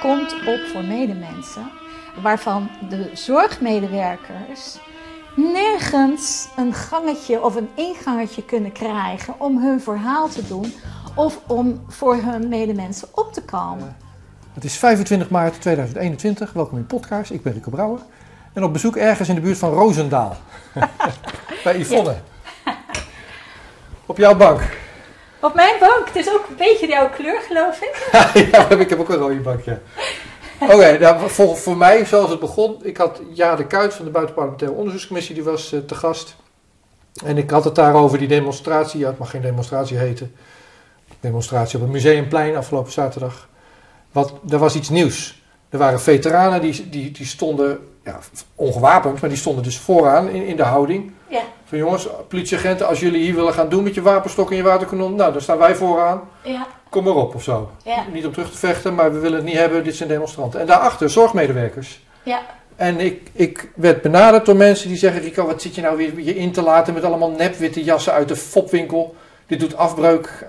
komt op voor medemensen, waarvan de zorgmedewerkers nergens een gangetje of een ingangetje kunnen krijgen om hun verhaal te doen of om voor hun medemensen op te komen. Het is 25 maart 2021. Welkom in Podcast. Ik ben Rico Brouwer. En op bezoek ergens in de buurt van Roosendaal. Bij Yvonne. Op jouw bank. Op mijn bank. Het is ook een beetje jouw kleur, geloof ik. ja, ik heb ook een rode bank, ja. Oké, nou, voor, voor mij, zoals het begon, ik had Ja de Kuit van de Buitenparlementaire Onderzoekscommissie, die was uh, te gast. En ik had het daarover die demonstratie, ja, het mag geen demonstratie heten, demonstratie op het Museumplein afgelopen zaterdag. Wat, er was iets nieuws. Er waren veteranen die, die, die stonden, ja, ongewapend, maar die stonden dus vooraan in, in de houding. Ja. Van jongens, politieagenten, als jullie hier willen gaan doen met je wapenstok en je waterkanon, nou, dan staan wij vooraan. Ja. Kom maar op of zo. Ja. Niet om terug te vechten, maar we willen het niet hebben, dit zijn demonstranten. En daarachter zorgmedewerkers. Ja. En ik, ik werd benaderd door mensen die zeggen: Rico, wat zit je nou weer je in te laten met allemaal nepwitte jassen uit de fopwinkel? Dit doet afbreuk.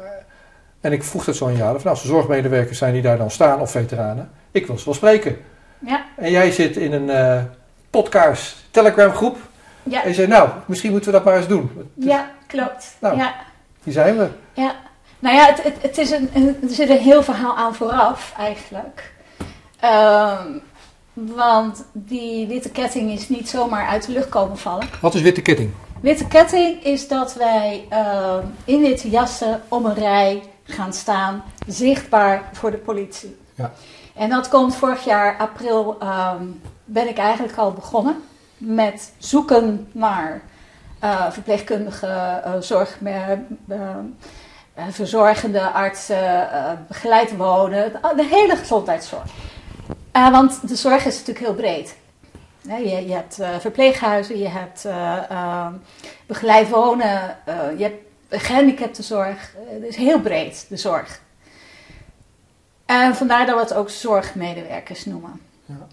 En ik vroeg dat zo aan. Van, nou, als er zorgmedewerkers zijn die daar dan staan, of veteranen, ik wil ze wel spreken. Ja. En jij zit in een eh podcast Telegram groep. Ja. En je zei: Nou, misschien moeten we dat maar eens doen. Dus, Ja, klopt. Nou. Ja. Hier zijn we. Ja, nou ja, het, het, het is een, een- er zit een heel verhaal aan vooraf eigenlijk. Ehm, want die witte ketting is niet zomaar uit de lucht komen vallen. Wat is witte ketting? Witte ketting is dat wij ehm, in witte jassen om een rij gaan staan, zichtbaar voor de politie. Ja. En dat komt vorig jaar april, ehm, ben ik eigenlijk al begonnen met zoeken naar eh, verpleegkundige, eh, zorg, eh, verzorgende artsen, begeleid wonen, de, hele gezondheidszorg. Want de zorg is natuurlijk heel breed. Je, je hebt verpleeghuizen, je hebt eh, eh, begeleid wonen, je hebt gehandicaptenzorg. Eh, Het is heel breed, de zorg. En vandaar dat we het ook zorgmedewerkers noemen. Ja.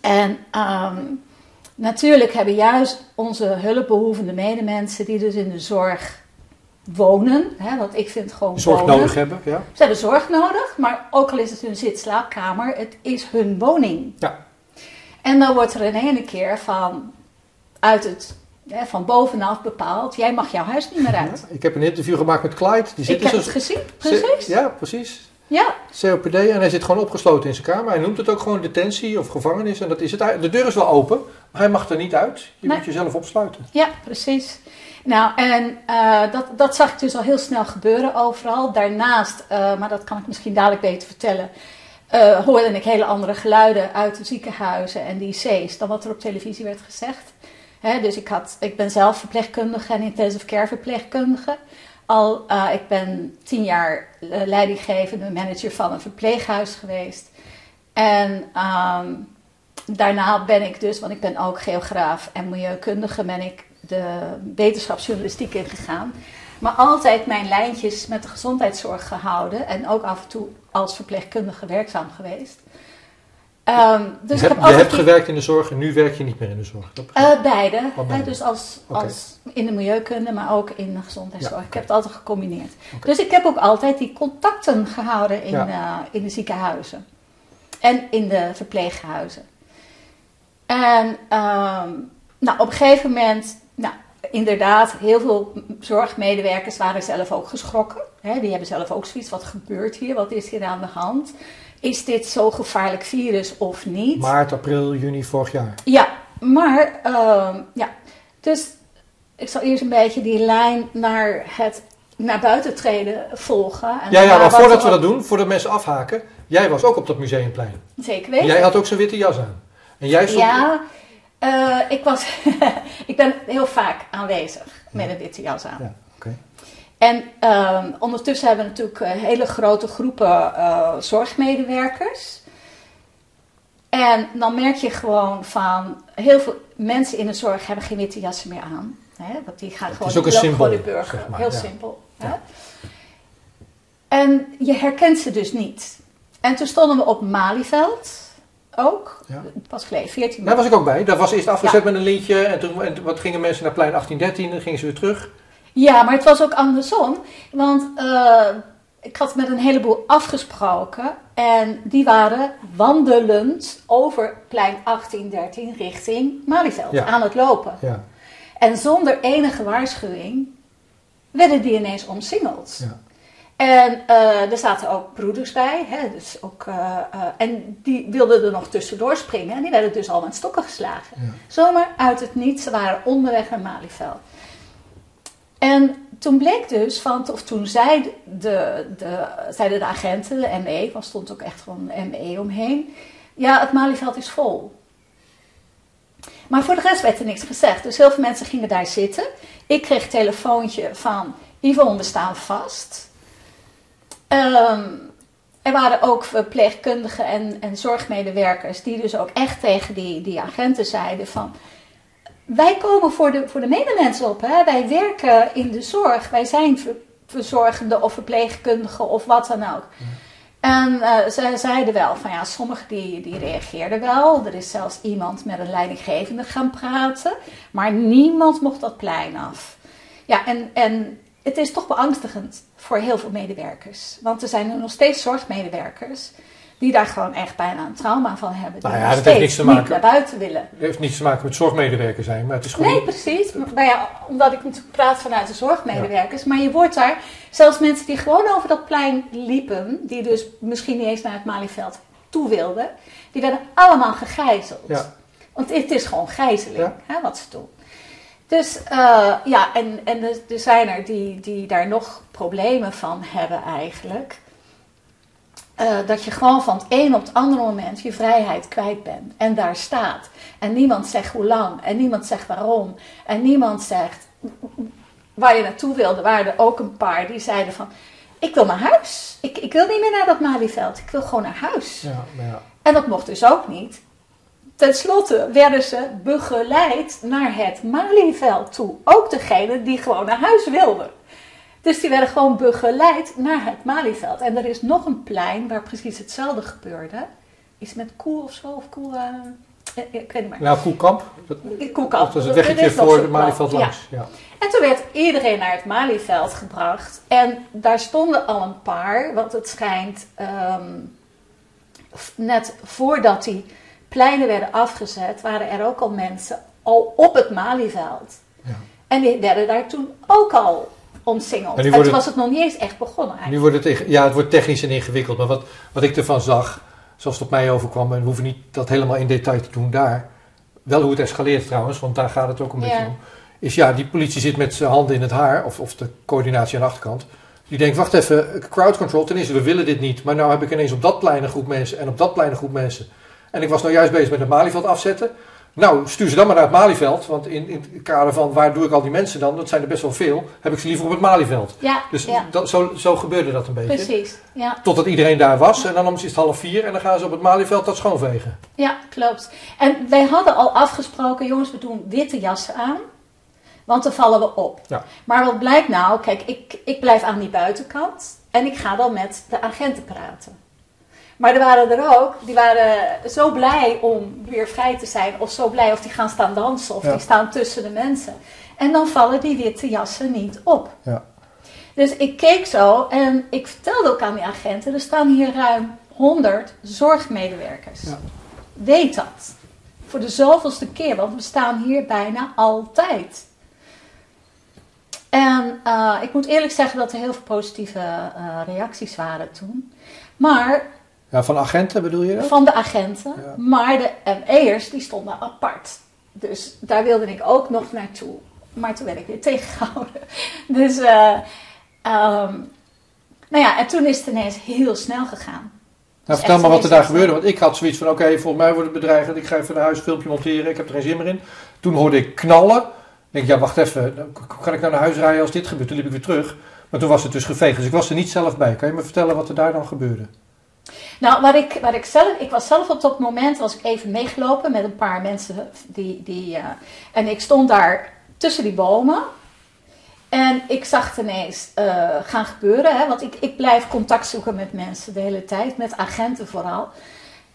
En ehm, natuurlijk hebben juist onze hulpbehoevende medemensen die dus in de zorg wonen, hè, want ik vind gewoon Zorg wonen. nodig hebben, ja. Ze hebben zorg nodig, maar ook al is het hun zit-slaapkamer, het is hun woning. Ja. En dan wordt er in ene keer van, uit het, hè, van bovenaf bepaald, jij mag jouw huis niet meer uit. Ik heb een interview gemaakt met Clyde. Die zit Ik heb in het gezien, precies. Ja, precies. Ja, COPD en hij zit gewoon opgesloten in zijn kamer. Hij noemt het ook gewoon detentie of gevangenis en dat is het. De deur is wel open, maar hij mag er niet uit. Je Nee. moet jezelf opsluiten. ja, precies. Nou, en eh, dat, dat zag ik dus al heel snel gebeuren overal. Daarnaast, eh, maar dat kan ik misschien dadelijk beter vertellen, eh, hoorde ik hele andere geluiden uit de ziekenhuizen en de IC's dan wat er op televisie werd gezegd. Hè, dus ik, had, ik ben zelf verpleegkundige en intensive care verpleegkundige. Al, eh, ik ben tien jaar eh, leidinggevende manager van een verpleeghuis geweest. En ehm, daarna ben ik dus, want ik ben ook geograaf en milieukundige, ben ik de wetenschapsjournalistiek ingegaan. Maar altijd mijn lijntjes met de gezondheidszorg gehouden en ook af en toe als verpleegkundige werkzaam geweest. Ehm, dus je ik heb je altijd hebt gewerkt in de zorg en nu werk je niet meer in de zorg. Eh, beide. Beide? dus als, als in de milieukunde, maar ook in de gezondheidszorg. Ja, Ik heb het altijd gecombineerd. Dus ik heb ook altijd die contacten gehouden in, Ja. eh, in de ziekenhuizen. En in de verpleeghuizen. En ehm, nou, op een gegeven moment, nou, inderdaad, heel veel zorgmedewerkers waren zelf ook geschrokken. Hè, die hebben zelf ook zoiets, wat gebeurt hier? Wat is hier aan de hand? Is dit zo'n gevaarlijk virus of niet? Maart, april, juni vorig jaar. Ja, maar ehm, ja, dus ik zal eerst een beetje die lijn naar het naar buiten treden volgen. En Ja, ja, maar voordat we dat doen, voordat mensen afhaken. Jij was ook op dat museumplein. Zeker weten. Jij had ook zo'n witte jas aan. En jij stond... Ja, eh, ik, was ik ben heel vaak aanwezig met een witte jas aan. Ja. En ehm, ondertussen hebben we natuurlijk eh, hele grote groepen eh, zorgmedewerkers. En dan merk je gewoon van heel veel mensen in de zorg hebben geen witte jassen meer aan. Hè? Want die gaan gewoon die symbool, voor de burger. zeg maar, heel ja. simpel. Ja. Hè? En je herkent ze dus niet. En toen stonden we op Malieveld ook. Ja. Was geleden 14 Daar was ik ook bij. Daar was eerst afgezet Ja. met een lintje. En toen en wat gingen mensen naar plein 1813. Dan gingen ze weer terug. Ja, maar het was ook andersom. Want eh, ik had met een heleboel afgesproken en die waren wandelend over plein 1813 richting Malieveld Ja. aan het lopen. Ja, En zonder enige waarschuwing werden die ineens omsingeld. ja. En eh, er zaten ook broeders bij, hè, dus ook, eh, en die wilden er nog tussendoor springen en die werden dus al met stokken geslagen. Ja. Zomaar uit het niets, ze waren onderweg naar Malieveld. En toen bleek dus, van, of toen de, de, zeiden de agenten, de ME, want stond ook echt gewoon ME omheen, ja, het Malieveld is vol. Maar voor de rest werd er niks gezegd. Dus heel veel mensen gingen daar zitten. Ik kreeg een telefoontje van Yvonne, we staan vast. Ehm, er waren ook verpleegkundigen en, en zorgmedewerkers die dus ook echt tegen die, die agenten zeiden van... Wij komen voor de, voor de medemensen op. Hè? Wij werken in de zorg. Wij zijn ver- verzorgende of verpleegkundigen of wat dan ook. En eh, ze zeiden wel van ja, sommigen die, die reageerden wel. Er is zelfs iemand met een leidinggevende gaan praten. Maar niemand mocht dat plein af. Ja, en, en het is toch beangstigend voor heel veel medewerkers. Want er zijn er nog steeds zorgmedewerkers die daar gewoon echt bijna een trauma van hebben. Die Nou ja, dat heeft niks te niet maken. naar buiten willen. Het heeft niets te maken met zorgmedewerker zijn, maar het is gewoon... Nee, precies. Maar ja, omdat ik natuurlijk praat vanuit de zorgmedewerkers. Maar je wordt daar, zelfs mensen die gewoon over dat plein liepen, die dus misschien niet eens naar het Malieveld toe wilden, die werden allemaal gegijzeld. Ja. Want het is gewoon gijzeling, Ja. hè, wat ze doen. Dus eh, ja, en, en er, er zijn er die, die daar nog problemen van hebben eigenlijk. Eh, dat je gewoon van het een op het andere moment je vrijheid kwijt bent. En daar staat. En niemand zegt hoe lang. En niemand zegt waarom. En niemand zegt waar je naartoe wilde. Waren er ook een paar die zeiden van... Ik wil naar huis. Ik, ik wil niet meer naar dat Malieveld. Ik wil gewoon naar huis. Ja, ja. En dat mocht dus ook niet. Ten slotte werden ze begeleid naar het Malieveld toe. Ook degene die gewoon naar huis wilden. Dus die werden gewoon begeleid naar het Malieveld. En er is nog een plein waar precies hetzelfde gebeurde. Iets met koe of zo, of koe... eh, ik weet niet meer. Nou, Koelkamp, dat, Koekamp. dat is een weggetje voor de Malieveld. Ja. langs. Ja. En toen werd iedereen naar het Malieveld gebracht. En daar stonden al een paar, want het schijnt ehm, net voordat die pleinen werden afgezet, waren er ook al mensen al op het Malieveld. Ja. En die werden daar toen ook al omsingeld. En En die toen worden- was het nog niet eens echt begonnen Nu eigenlijk. wordt het, ja, het wordt technisch en ingewikkeld, maar wat, wat ik ervan zag, zoals het op mij overkwam, en we hoeven niet dat helemaal in detail te doen daar, wel hoe het escaleert trouwens, want daar gaat het ook een Ja. beetje om, is ja, die politie zit met zijn handen in het haar, of, of de coördinatie aan de achterkant, die denkt, wacht even, crowd control, ten eerste, we willen dit niet, maar nou heb ik ineens op dat plein een groep mensen en op dat plein een groep mensen. En ik was nou juist bezig met het Malieveld afzetten. Nou, stuur ze dan maar naar het Malieveld, want in, in het kader van waar doe ik al die mensen dan, dat zijn er best wel veel, heb ik ze liever op het Malieveld. Ja, Dus ja dat, zo, zo gebeurde dat een beetje. precies. Ja. Totdat iedereen daar was. En dan is het half vier. En dan gaan ze op het Malieveld dat schoonvegen. Ja, klopt. En wij hadden al afgesproken, jongens, we doen witte jassen aan. Want dan vallen we op. Ja. Maar wat blijkt nou? Kijk, ik, ik blijf aan die buitenkant. En ik ga dan met de agenten praten. Maar er waren er ook, die waren zo blij om weer vrij te zijn. Of zo blij of die gaan staan dansen. Of Ja. die staan tussen de mensen. En dan vallen die witte jassen niet op. Ja. Dus ik keek zo en ik vertelde ook aan die agenten. Er staan hier ruim 100 zorgmedewerkers. Ja. Weet dat. Voor de zoveelste keer, want we staan hier bijna altijd. En eh, ik moet eerlijk zeggen dat er heel veel positieve eh, reacties waren toen. Maar Ja, van agenten bedoel je dat? van de agenten. Ja. Maar de ME'ers die stonden apart. Dus daar wilde ik ook nog naartoe. Maar toen werd ik weer tegengehouden. Dus, ehm, nou ja, en toen is het ineens heel snel gegaan. Nou, Dus vertel maar wat er daar gebeurde. Want ik had zoiets van, oké, volgens mij wordt het bedreigend. Ik ga even naar huis een filmpje monteren. Ik heb er geen zin meer in. Toen hoorde ik knallen. Ik denk, ja, wacht even. nou, kan ik nou naar huis rijden als dit gebeurt? Toen liep ik weer terug. Maar toen was het dus geveegd. Dus ik was er niet zelf bij. Kan je me vertellen wat er daar dan gebeurde? Nou, wat ik, wat ik zelf, ik was zelf op dat moment, was ik even meegelopen met een paar mensen die, die eh, en ik stond daar tussen die bomen. En ik zag het ineens eh, gaan gebeuren, hè, want ik, ik blijf contact zoeken met mensen de hele tijd, met agenten vooral.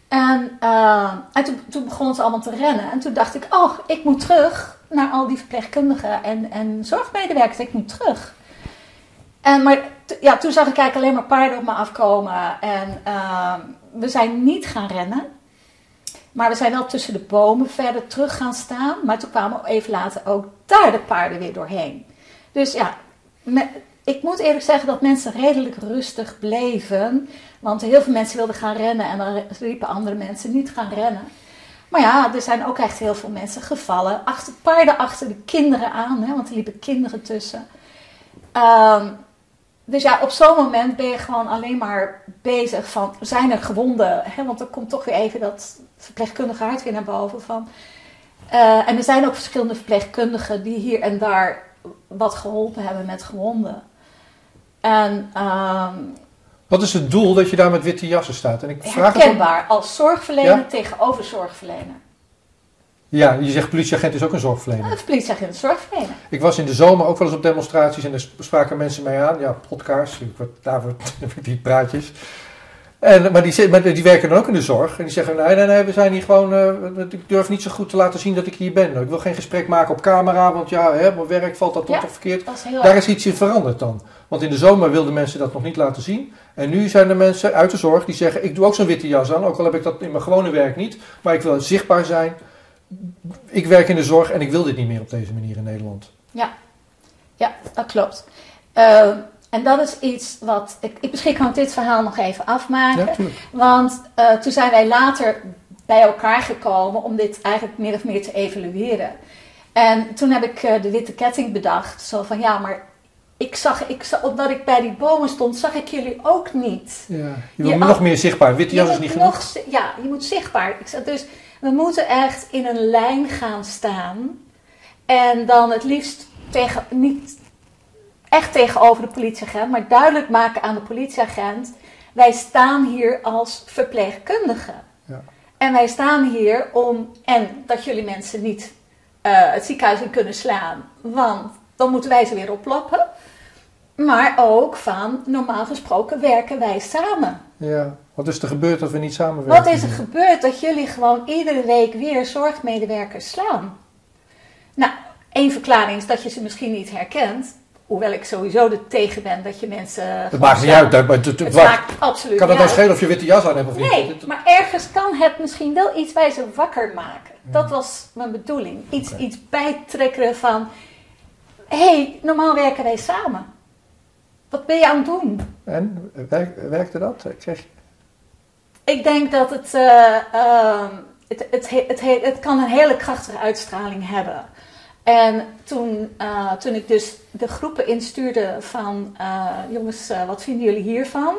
En, eh, en toen, toen begonnen ze allemaal te rennen. En toen dacht ik, oh, ik moet terug naar al die verpleegkundigen en, en zorgmedewerkers. Ik moet terug. En, maar ja, toen zag ik eigenlijk alleen maar paarden op me afkomen. En ehm, we zijn niet gaan rennen. Maar we zijn wel tussen de bomen verder terug gaan staan. Maar toen kwamen even later ook daar de paarden weer doorheen. Dus ja, ik moet eerlijk zeggen dat mensen redelijk rustig bleven. Want heel veel mensen wilden gaan rennen en dan riepen andere mensen niet gaan rennen. Maar ja, er zijn ook echt heel veel mensen gevallen. Achter, paarden achter de kinderen aan, hè, want er liepen kinderen tussen. Ehm, dus ja, op zo'n moment ben je gewoon alleen maar bezig van, zijn er gewonden? Hè? Want er komt toch weer even dat verpleegkundige hart weer naar boven van. eh, en er zijn ook verschillende verpleegkundigen die hier en daar wat geholpen hebben met gewonden. En ehm, Wat is het doel dat je daar met witte jassen staat? En ik vraag het om- herkenbaar als zorgverlener Ja? tegenover zorgverlener. Ja, je zegt politieagent is ook een zorgverlener. Een politieagent is zorgverlener. Ik was in de zomer ook wel eens op demonstraties en daar spraken mensen mij aan. Ja, podcasts, ik word, daar word- heb ik die praatjes. En, maar, die, maar die werken dan ook in de zorg. En die zeggen, nee, nee, nee, we zijn hier gewoon... eh, ik durf niet zo goed te laten zien dat ik hier ben. Ik wil geen gesprek maken op camera, want ja, hè, mijn werk valt dat Ja. toch verkeerd. Dat is heel Daar is iets in veranderd dan. Want in de zomer wilden mensen dat nog niet laten zien. En nu zijn er mensen uit de zorg die zeggen: Ik doe ook zo'n witte jas aan. Ook al heb ik dat in mijn gewone werk niet. Maar ik wil zichtbaar zijn. Ik werk in de zorg en ik wil dit niet meer op deze manier in Nederland. Ja, dat klopt. Ehm, en dat is iets wat. Ik, ik misschien kan ik dit verhaal nog even afmaken. Ja. Want eh, toen zijn wij later bij elkaar gekomen om dit eigenlijk meer of meer te evalueren. En toen heb ik eh, de witte ketting bedacht. Zo van ja, maar ik zag, ik zag, omdat ik bij die bomen stond, zag ik jullie ook niet. Ja. Je Je nog meer zichtbaar. Witte jas is niet moet genoeg. nog ja, je moet zichtbaar. Ik dus we moeten echt in een lijn gaan staan. En dan het liefst tegen, niet echt tegenover de politieagent, maar duidelijk maken aan de politieagent: wij staan hier als verpleegkundigen. Ja. En wij staan hier om, en dat jullie mensen niet eh, het ziekenhuis in kunnen slaan, want dan moeten wij ze weer oploppen. Maar ook van, normaal gesproken werken wij samen. Ja. Wat is er gebeurd dat we niet samenwerken? Wat is er gebeurd dat jullie gewoon iedere week weer zorgmedewerkers slaan? Nou, één verklaring is dat je ze misschien niet herkent. Hoewel ik sowieso er tegen ben dat je mensen. Het maakt niet uit. maar het- het- maakt absoluut kan het uit. schelen of je witte jas aan hebt of niet? Nee, maar ergens kan het misschien wel iets bij ze wakker maken. Dat was mijn bedoeling. Iets, iets bijtrekkeren van... Hé, hey, normaal werken wij samen. Wat ben je aan het doen? En werk, werkte dat? Kreeg je- Ik denk dat het, eh, ehm, het, het, he- het, he- het kan een hele krachtige uitstraling hebben. En toen, eh, toen ik dus de groepen instuurde van, eh, jongens, wat vinden jullie hiervan?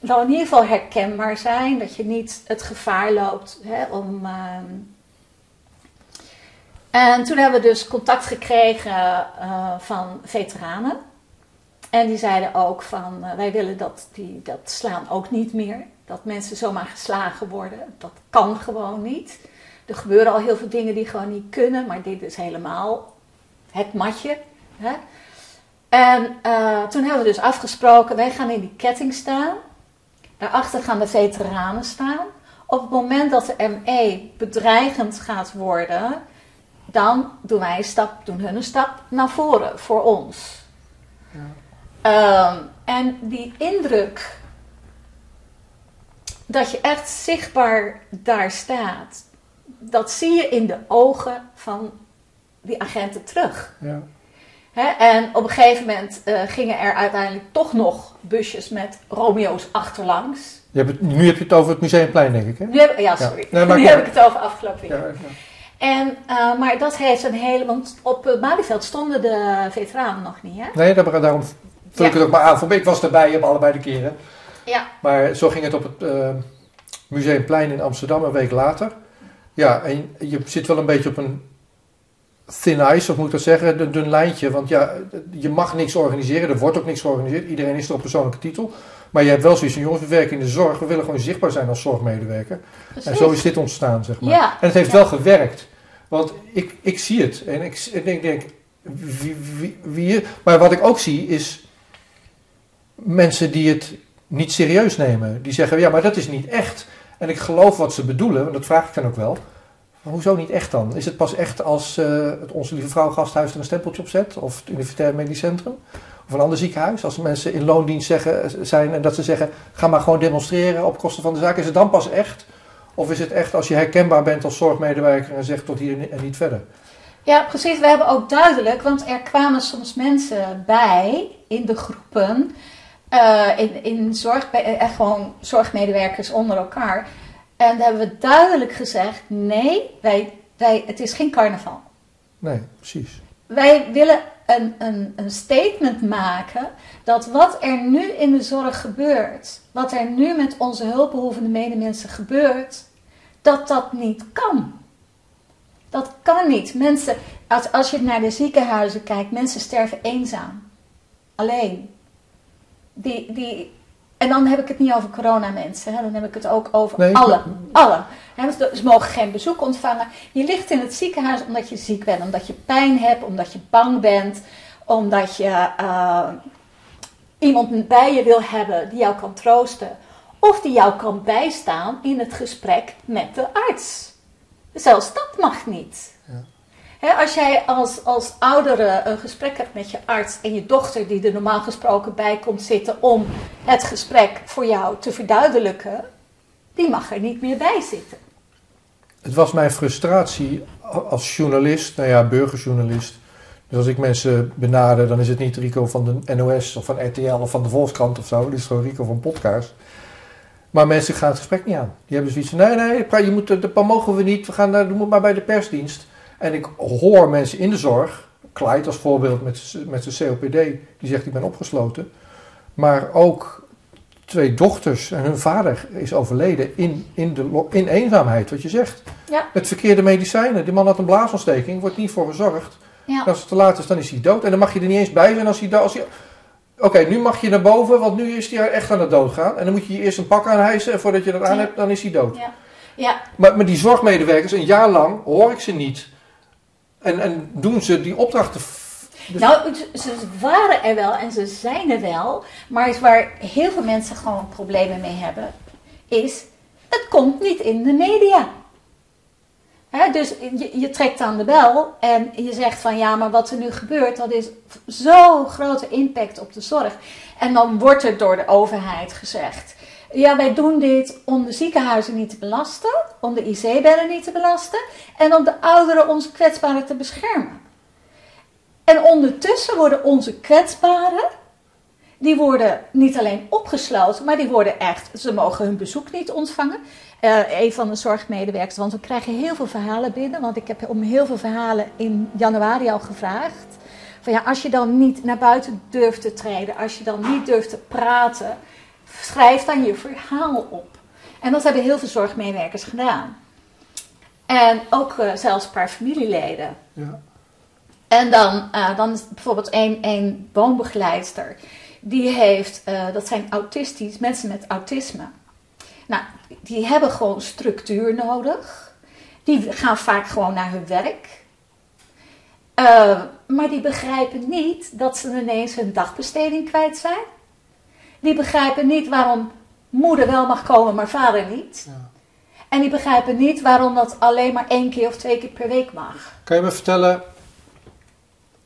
Dan in ieder geval herkenbaar zijn, dat je niet het gevaar loopt hè, om... ehm, En toen hebben we dus contact gekregen van veteranen. En die zeiden ook van, eh, wij willen dat, die, dat slaan ook niet meer. Dat mensen zomaar geslagen worden. Dat kan gewoon niet. Er gebeuren al heel veel dingen die gewoon niet kunnen. Maar dit is helemaal het matje. Hè? En eh, toen hebben we dus afgesproken, wij gaan in die ketting staan. Daarachter gaan de veteranen staan. Op het moment dat de ME bedreigend gaat worden, dan doen wij een stap, doen hun een stap naar voren voor ons. Ehm, en die indruk dat je echt zichtbaar daar staat, dat zie je in de ogen van die agenten terug. Ja. Hè, en op een gegeven moment eh, gingen er uiteindelijk toch nog busjes met Romeo's achterlangs. Je hebt het, nu heb je het over het Museumplein, denk ik. Hè? Nu heb, ja, sorry. Nee, maar nu heb ik het over afgelopen weekend. Ja. En, eh, maar dat heeft een hele. Want op het Malieveld stonden de veteranen nog niet, hè? Nee, daar- daarom vul ik het ook maar aan. Voor Ik was erbij op allebei de keren. Ja. Maar zo ging het op het eh, Museumplein in Amsterdam een week later. Ja, en je zit wel een beetje op een thin ice, of moet ik dat zeggen, een dun lijntje. Want ja, je mag niks organiseren, er wordt ook niks georganiseerd. Iedereen is er op persoonlijke titel. Maar je hebt wel zoiets van, jongens, we werken in de zorg. We willen gewoon zichtbaar zijn als zorgmedewerker. Precies. En zo is dit ontstaan, zeg maar. Ja. En het heeft Ja. wel gewerkt. Want ik, ik zie het. En ik, en ik denk, wie, wie, wie, maar wat ik ook zie is mensen die het niet serieus nemen. Die zeggen, ja, maar dat is niet echt. En ik geloof wat ze bedoelen, want dat vraag ik dan ook wel. Maar hoezo niet echt dan? Is het pas echt als uh, het Onze Lieve Vrouw Gasthuis er een stempeltje op zet? Of het Universitair Medisch Centrum? Of een ander ziekenhuis? Als mensen in loondienst zeggen, zijn en dat ze zeggen, ga maar gewoon demonstreren op kosten van de zaak. Is het dan pas echt? Of is het echt als je herkenbaar bent als zorgmedewerker en zegt tot hier en niet verder? Ja, precies. We hebben ook duidelijk, want er kwamen soms mensen bij in de groepen, uh, in, in zorg, echt gewoon zorgmedewerkers onder elkaar. En daar hebben we duidelijk gezegd: nee, wij, wij, het is geen carnaval. Nee, precies. Wij willen een, een, een statement maken dat wat er nu in de zorg gebeurt, wat er nu met onze hulpbehoevende medemensen gebeurt, dat dat niet kan. Dat kan niet. Mensen, als, als je naar de ziekenhuizen kijkt, mensen sterven eenzaam. Alleen. Die, die, en dan heb ik het niet over coronamensen, hè? dan heb ik het ook over nee, alle. alle. Hè? Ze mogen geen bezoek ontvangen. Je ligt in het ziekenhuis omdat je ziek bent, omdat je pijn hebt, omdat je bang bent, omdat je uh, iemand bij je wil hebben die jou kan troosten. Of die jou kan bijstaan in het gesprek met de arts. Zelfs dat mag niet. Als jij als, als oudere een gesprek hebt met je arts en je dochter die er normaal gesproken bij komt zitten om het gesprek voor jou te verduidelijken, die mag er niet meer bij zitten. Het was mijn frustratie als journalist, nou ja, burgerjournalist. Dus als ik mensen benader, dan is het niet Rico van de NOS of van RTL of van de Volkskrant of zo. Dit is gewoon Rico van Podcast. Maar mensen gaan het gesprek niet aan. Die hebben zoiets van, nee, nee, je moet, dat mogen we niet. We gaan daar, doe het maar bij de persdienst. En ik hoor mensen in de zorg, Clyde als voorbeeld met, met zijn COPD, die zegt ik ben opgesloten. Maar ook twee dochters en hun vader is overleden in, in, de, in eenzaamheid, wat je zegt. Ja. Met verkeerde medicijnen. Die man had een blaasontsteking, wordt niet voor gezorgd. Ja. Als het te laat is, dan is hij dood. En dan mag je er niet eens bij zijn als hij, als hij, Oké, nu mag je naar boven, want nu is hij echt aan het doodgaan. En dan moet je je eerst een pak aanhijsen en voordat je dat aan hebt, dan is hij dood. Ja. Ja. Maar, maar die zorgmedewerkers, een jaar lang hoor ik ze niet. En, en doen ze die opdrachten. Dus nou, ze waren er wel en ze zijn er wel. Maar waar heel veel mensen gewoon problemen mee hebben, is: het komt niet in de media dus je, je, trekt aan de bel en je zegt van ja, maar wat er nu gebeurt, dat is zo'n grote impact op de zorg. En dan wordt er door de overheid gezegd, ja, wij doen dit om de ziekenhuizen niet te belasten, om de IC-bedden niet te belasten en om de ouderen, onze kwetsbaren te beschermen. En ondertussen worden onze kwetsbaren, die worden niet alleen opgesloten, maar die worden echt, ze mogen hun bezoek niet ontvangen. Uh, een van de zorgmedewerkers, want we krijgen heel veel verhalen binnen. Want ik heb om heel veel verhalen in januari al gevraagd. Van ja, als je dan niet naar buiten durft te treden, als je dan niet durft te praten, schrijf dan je verhaal op. En dat hebben heel veel zorgmedewerkers gedaan. En ook uh, zelfs een paar familieleden. Ja. En dan, uh, dan is bijvoorbeeld een woonbegeleidster. Die heeft, dat zijn autistisch, mensen met autisme. Nou, die hebben gewoon structuur nodig. Die gaan vaak gewoon naar hun werk. Maar die begrijpen niet dat ze ineens hun dagbesteding kwijt zijn. Die begrijpen niet waarom moeder wel mag komen, maar vader niet. Ja. En die begrijpen niet waarom dat alleen maar één keer of twee keer per week mag. Kan je me vertellen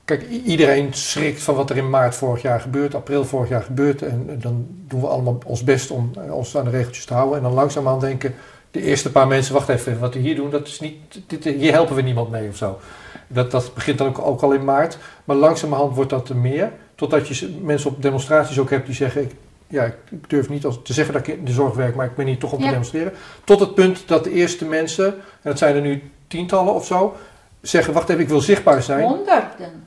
Kijk, iedereen schrikt van wat er in maart vorig jaar gebeurt, april vorig jaar gebeurt. En dan doen we allemaal ons best om eh, ons aan de regeltjes te houden. En dan langzaamaan denken de eerste paar mensen, wacht even, wat we hier doen, dat is niet, dit, hier helpen we niemand mee of zo. Dat, dat begint dan ook, ook al in maart. Maar langzamerhand wordt dat er meer. Totdat je mensen op demonstraties ook hebt die zeggen, ik, ja, ik durf niet te zeggen dat ik in de zorg werk, maar ik ben hier toch om te demonstreren. Tot het punt dat de eerste mensen, en dat zijn er nu tientallen of zo, zeggen, wacht even, ik wil zichtbaar zijn. Honderden.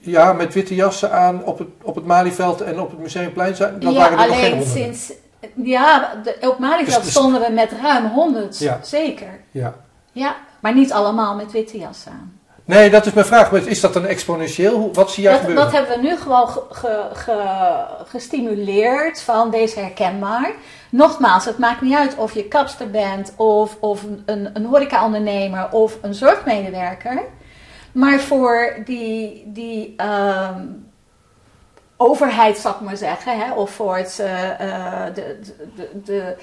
Ja, met witte jassen aan op het, op het Malieveld en op het Museumplein. Dat ja, waren er nog geen sinds... Ja, de, op Malieveld dus, stonden we met ruim 100, ja. zeker. Ja. ja, maar niet allemaal met witte jassen aan. Nee, dat is mijn vraag. Maar is dat dan exponentieel? Wat zie jij dat, gebeuren? Dat hebben we nu gewoon ge, ge, gestimuleerd van deze herkenbaar. Nogmaals, het maakt niet uit of je kapster bent of, of een, een horeca-ondernemer of een zorgmedewerker. Maar voor die, die um, overheid, zal ik maar zeggen, hè, of voor het, uh, de, de, de,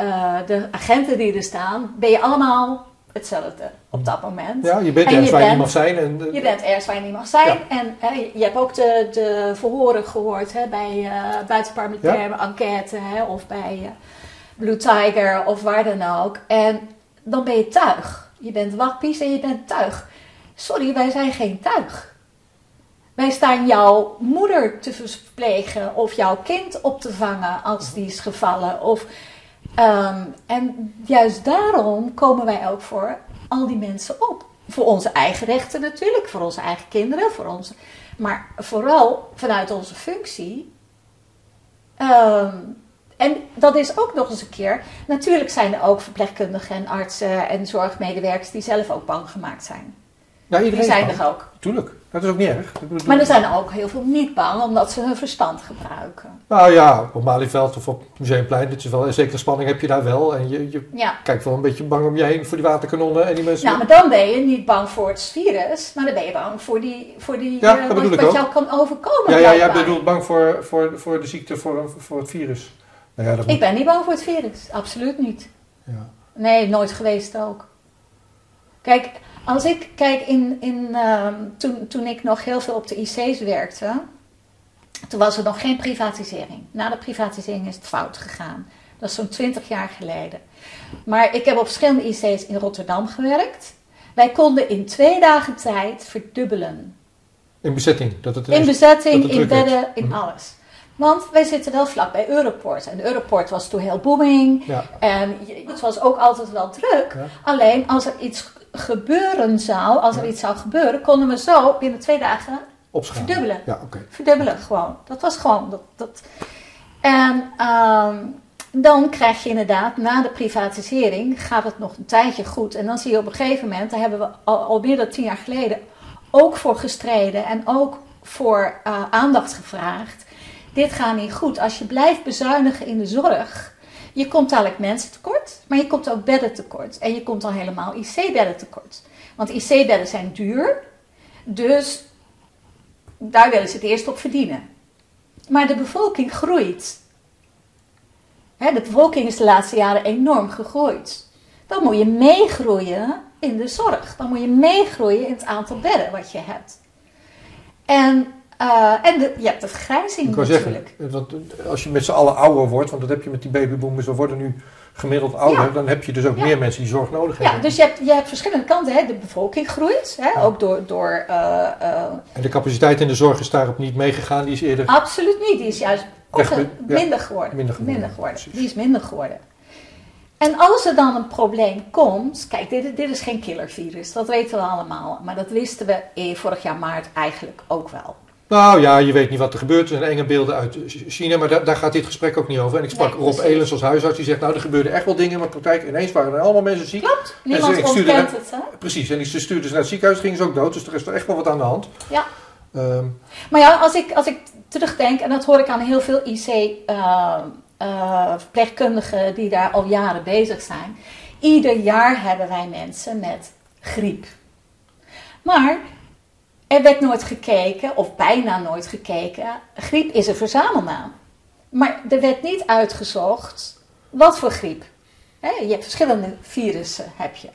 uh, de agenten die er staan, ben je allemaal hetzelfde op dat moment. Ja, je bent En ergens waar je niet mag zijn. En, Je bent ergens waar je niet mag zijn. En hè, je hebt ook de, de verhoren gehoord hè, bij eh buitenparlementaire enquête hè, of bij eh, Blue Tiger of waar dan ook. En dan ben je tuig. Je bent wappies en je bent tuig. Sorry, wij zijn geen tuig. Wij staan jouw moeder te verplegen of jouw kind op te vangen als die is gevallen. Of, ehm, en juist daarom komen wij ook voor al die mensen op. Voor onze eigen rechten natuurlijk, voor onze eigen kinderen, voor onze, maar vooral vanuit onze functie. Ehm, en dat is ook nog eens een keer. Natuurlijk zijn er ook verpleegkundigen en artsen en zorgmedewerkers die zelf ook bang gemaakt zijn. ja, Die iedereen zijn kan. er ook. Tuurlijk, dat is ook niet erg. Maar er zijn ook heel veel niet bang omdat ze hun verstand gebruiken. Nou ja, op Malieveld of op Museumplein, dat is wel, een zekere spanning heb je daar wel. En je, je Ja. kijkt wel een beetje bang om je heen voor die waterkanonnen en die mensen. Nou, maar dan ben je niet bang voor het virus, maar dan ben je bang voor die, voor die Ja, eh, wat, wat jou kan overkomen. ja, ja, jij bedoelt bang voor, voor, voor de ziekte, voor, voor het virus. Nou ja, dat Ik moet, ben niet bang voor het virus, absoluut niet. ja. Nee, nooit geweest ook. Kijk, als ik kijk in, in ehm, toen, toen ik nog heel veel op de IC's werkte, toen was er nog geen privatisering. Na de privatisering is het fout gegaan. Dat is zo'n 20 jaar geleden. Maar ik heb op verschillende IC's in Rotterdam gewerkt. Wij konden in twee dagen tijd verdubbelen. In bezetting. Dat het In bezetting, dat het in bedden, in Mhm. alles. Want wij zitten wel vlak bij Europort. En Europort was toen heel booming. Ja, En het was ook altijd wel druk. Ja. Alleen als er iets gebeuren zou, als er Ja. iets zou gebeuren, konden we zo binnen twee dagen opschalen. verdubbelen. Ja, oké. Verdubbelen gewoon. Dat was gewoon. Dat, dat. En ehm, dan krijg je inderdaad, na de privatisering, gaat het nog een tijdje goed. En dan zie je op een gegeven moment, daar hebben we al, al meer dan tien jaar geleden ook voor gestreden en ook voor eh, aandacht gevraagd. Dit gaat niet goed. Als je blijft bezuinigen in de zorg, je komt dadelijk mensen tekort, maar je komt ook bedden tekort. En je komt dan helemaal IC-bedden tekort. Want IC-bedden zijn duur, dus daar willen ze het eerst op verdienen. Maar de bevolking groeit. De bevolking is de laatste jaren enorm gegroeid. Dan moet je meegroeien in de zorg. Dan moet je meegroeien in het aantal bedden wat je hebt. En, eh, en de- je hebt de vergrijzing Ik natuurlijk. zeggen, want als je met z'n allen ouder wordt, want dat heb je met die babyboomers, we worden nu gemiddeld ouder, Ja. dan heb je dus ook Ja. meer mensen die zorg nodig Ja, hebben. dus je hebt, je hebt verschillende kanten. Hè. De bevolking groeit, hè, ook door, door eh, eh, En de capaciteit in de zorg is daarop niet meegegaan, die is eerder Absoluut niet. Die is juist ja, minder geworden. minder geworden, Minder geworden. precies. Die is minder geworden. En als er dan een probleem komt, kijk, dit, dit is geen killervirus, dat weten we allemaal. Maar dat wisten we eh, vorig jaar maart eigenlijk ook wel. Nou ja, je weet niet wat er gebeurt. Er zijn enge beelden uit China, maar daar, daar gaat dit gesprek ook niet over. En ik sprak Nee, Rob. Elens als huisarts, die zegt, nou er gebeurden echt wel dingen in mijn praktijk. Ineens waren er allemaal mensen ziek. Klopt. Niemand ik stuurde ontkent het, hè? Precies, en die ze stuurden ze naar het ziekenhuis, gingen ze ook dood. Dus er is er echt wel wat aan de hand. Ja. Ehm, Maar ja, als ik, als ik terugdenk, en dat hoor ik aan heel veel IC-verpleegkundigen die daar al jaren bezig zijn. Ieder jaar hebben wij mensen met griep. Maar er werd nooit gekeken, of bijna nooit gekeken. Griep is een verzamelnaam. Maar er werd niet uitgezocht wat voor griep. Je hebt verschillende virussen, heb je.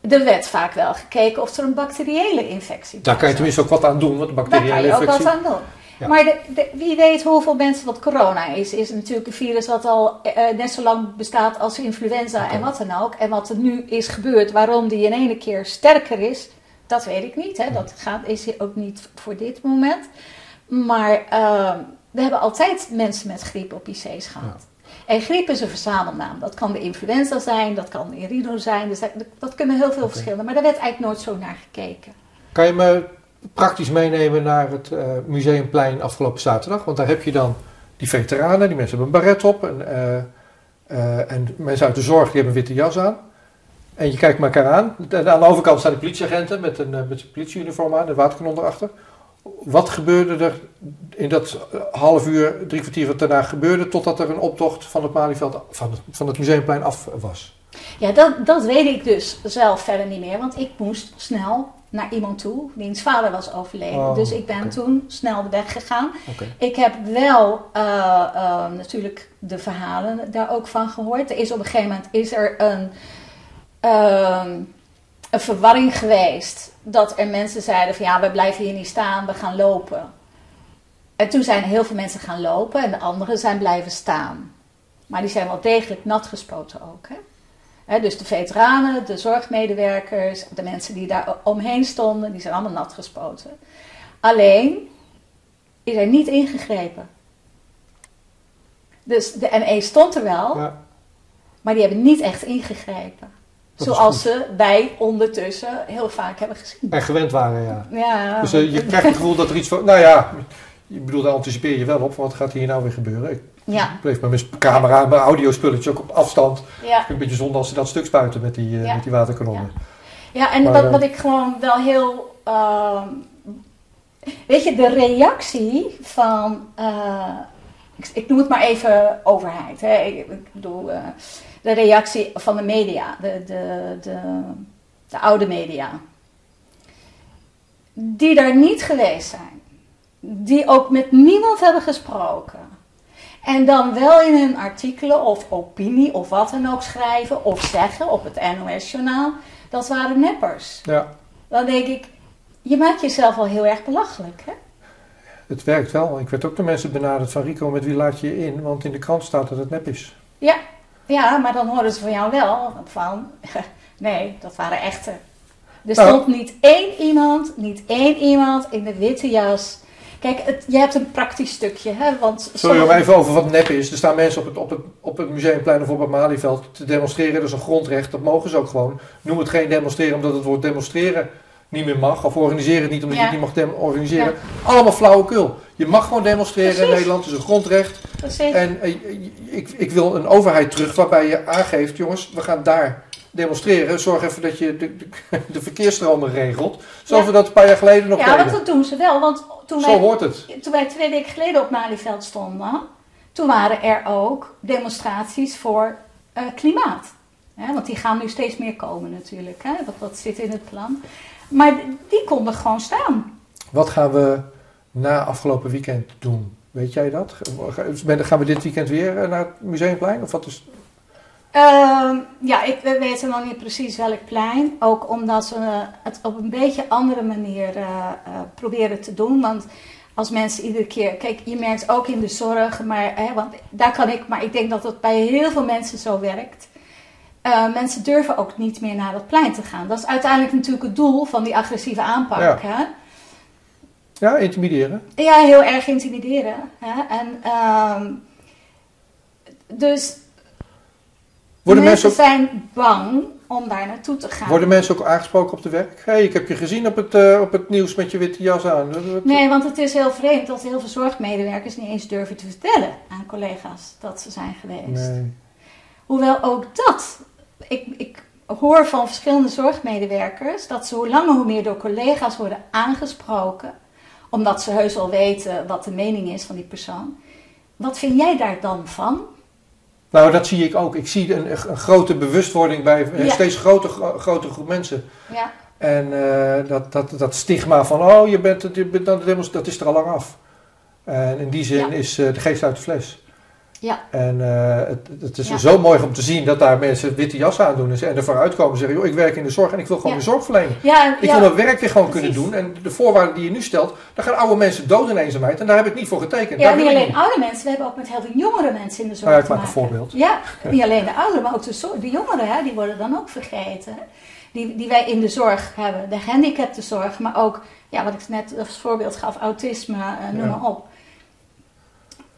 Er werd vaak wel gekeken of er een bacteriële infectie daar kan je tenminste ook wat aan doen, want de Daar kan bacteriële je ook infectie... wat aan doen. Ja. Maar de, de- wie weet hoeveel mensen wat corona is, is natuurlijk een virus wat al eh, net zo lang bestaat als influenza en wat dan ook. En wat er nu is gebeurd, waarom die in ene keer sterker is, dat weet ik niet. Hè. Dat gaat, is ook niet voor dit moment. Maar eh, we hebben altijd mensen met griep op IC's gehad. En griep is een verzamelnaam. Dat kan de influenza zijn, dat kan de rhino zijn. Dus dat, dat kunnen heel veel verschillen. Maar daar werd eigenlijk nooit zo naar gekeken. Kan je me praktisch meenemen naar het eh, Museumplein afgelopen zaterdag? Want daar heb je dan die veteranen, die mensen hebben een baret op. En, eh, eh, en mensen uit de zorg die hebben een witte jas aan. En je kijkt elkaar aan. En aan de overkant staan de politieagenten met een, eh, met een politieuniform aan, een waterkanon erachter. Wat gebeurde er in dat eh, half uur, drie kwartier wat daarna gebeurde, totdat er een optocht van het Malieveld, van het, van het Museumplein af was? Ja, dat, dat weet ik dus zelf verder niet meer. Want ik moest snel naar iemand toe. Wiens vader was overleden. Oh, dus ik ben toen snel de weg gegaan. Oké. Ik heb wel eh, natuurlijk de verhalen daar ook van gehoord. Er is op een gegeven moment is er een, ehm, een verwarring geweest. Dat er mensen zeiden van ja, we blijven hier niet staan, we gaan lopen. En toen zijn heel veel mensen gaan lopen en de anderen zijn blijven staan. Maar die zijn wel degelijk nat gespoten ook. Hè? Hè, dus de veteranen, de zorgmedewerkers, de mensen die daar omheen stonden, die zijn allemaal nat gespoten. Alleen is er niet ingegrepen. Dus de ME stond er wel, Ja. maar die hebben niet echt ingegrepen. Zoals ze wij ondertussen heel vaak hebben gezien. En gewend waren, ja. Ja, Dus eh, je krijgt het gevoel dat er iets van... Nou ja, ik bedoel, daar anticipeer je wel op. Wat gaat hier nou weer gebeuren? Ik ja, bleef met mijn camera mijn audiospulletje ook op afstand. ja. Een beetje zonde als ze dat stuk spuiten met die, eh, Ja. met die waterkanonnen. Ja, en Maar, wat, eh, wat ik gewoon wel heel. ehm, weet je, de reactie van. Ik, ik noem het maar even overheid. Hè. Ik, ik bedoel, eh, de reactie van de media, de, de, de, de oude media. Die daar niet geweest zijn. Die ook met niemand hebben gesproken. En dan wel in hun artikelen of opinie of wat dan ook schrijven of zeggen op het NOS-journaal. Dat waren neppers. Ja, Dan denk ik, je maakt jezelf al heel erg belachelijk. Hè? Het werkt wel. Ik werd ook de mensen benaderd van Rico, met wie laat je je in? Want in de krant staat dat het nep is. Ja, ja, maar dan horen ze van jou wel van, nee, dat waren echte. Er Nou. stond niet één iemand, niet één iemand in de witte jas. Kijk, het, je hebt een praktisch stukje, hè? Want Sorry om even over wat nep is. Er staan mensen op het, op het, op het museumplein of op het Malieveld te demonstreren. Dat is een grondrecht. Dat mogen ze ook gewoon. Noem het geen demonstreren omdat het woord demonstreren niet meer mag. Of organiseer het niet omdat je Ja. het niet mag organiseren. Allemaal flauwekul. Je mag gewoon demonstreren in. Nederland. Het is een grondrecht. Precies. En eh, ik, ik wil een overheid terug waarbij je aangeeft, jongens, we gaan daar demonstreren. Zorg even dat je de, de, de verkeersstromen regelt. Zoals Ja. we dat een paar jaar geleden nog ja, want deden. dat doen ze wel. Want toen Zo wij, hoort het. toen wij twee weken geleden op Malieveld stonden, toen waren er ook demonstraties voor eh, klimaat. Want die gaan nu steeds meer komen natuurlijk. Hè? Dat, dat zit in het plan. Maar die konden gewoon staan. Wat gaan we na afgelopen weekend doen? Weet jij dat? Ga- Gaan we dit weekend weer eh, naar het museumplein? Of wat is... Ehm, ja, ik we weten nog niet precies welk plein. Ook omdat we het op een beetje andere manier eh, eh, proberen te doen. Want als mensen iedere keer... Kijk, je merkt ook in de zorg, maar, hè, want daar kan ik... Maar ik denk dat het bij heel veel mensen zo werkt. Eh, mensen durven ook niet meer naar dat plein te gaan. Dat is uiteindelijk natuurlijk het doel van die agressieve aanpak. Ja. Hè? Ja, intimideren. Ja, heel erg intimideren. Hè? En, ehm, dus Worden mensen mensen, ook, zijn bang om daar naartoe te gaan. worden mensen ook aangesproken op de werk? Hé, hey, ik heb je gezien op het, eh, op het nieuws met je witte jas aan. Nee, want het is heel vreemd dat heel veel zorgmedewerkers niet eens durven te vertellen aan collega's dat ze zijn geweest. Nee. Hoewel ook dat, ik, ik hoor van verschillende zorgmedewerkers dat ze hoe langer hoe meer door collega's worden aangesproken, omdat ze heus al weten wat de mening is van die persoon. Wat vind jij daar dan van? Nou, dat zie ik ook. Ik zie een, een grote bewustwording bij een Ja. steeds groter, gro- grotere groep mensen. Ja, En eh, dat, dat, dat stigma van, oh, je bent, je bent aan de dat is er al lang af. En in die zin Ja. is eh, de geest uit de fles. Ja, En eh, het, het is Ja. zo mooi om te zien dat daar mensen witte jas aandoen en ze- en er vooruit komen en zeggen, joh, ik werk in de zorg en ik wil gewoon Ja. de zorg verlenen. ja, Ik wil mijn werk weer gewoon kunnen doen. En de voorwaarden die je nu stelt, dan gaan oude mensen dood in eenzaamheid. En daar heb ik niet voor getekend. Ja, Daar niet alleen oude mensen, we hebben ook met heel veel jongere mensen in de zorg ja, ik te maak een voorbeeld. Ja, niet alleen de ouderen, maar ook de, zo- de jongeren, hè, die worden dan ook vergeten. Die, die wij in de zorg hebben, de gehandicaptenzorg, maar ook, ja, wat ik net als voorbeeld gaf, autisme, eh, noem maar op.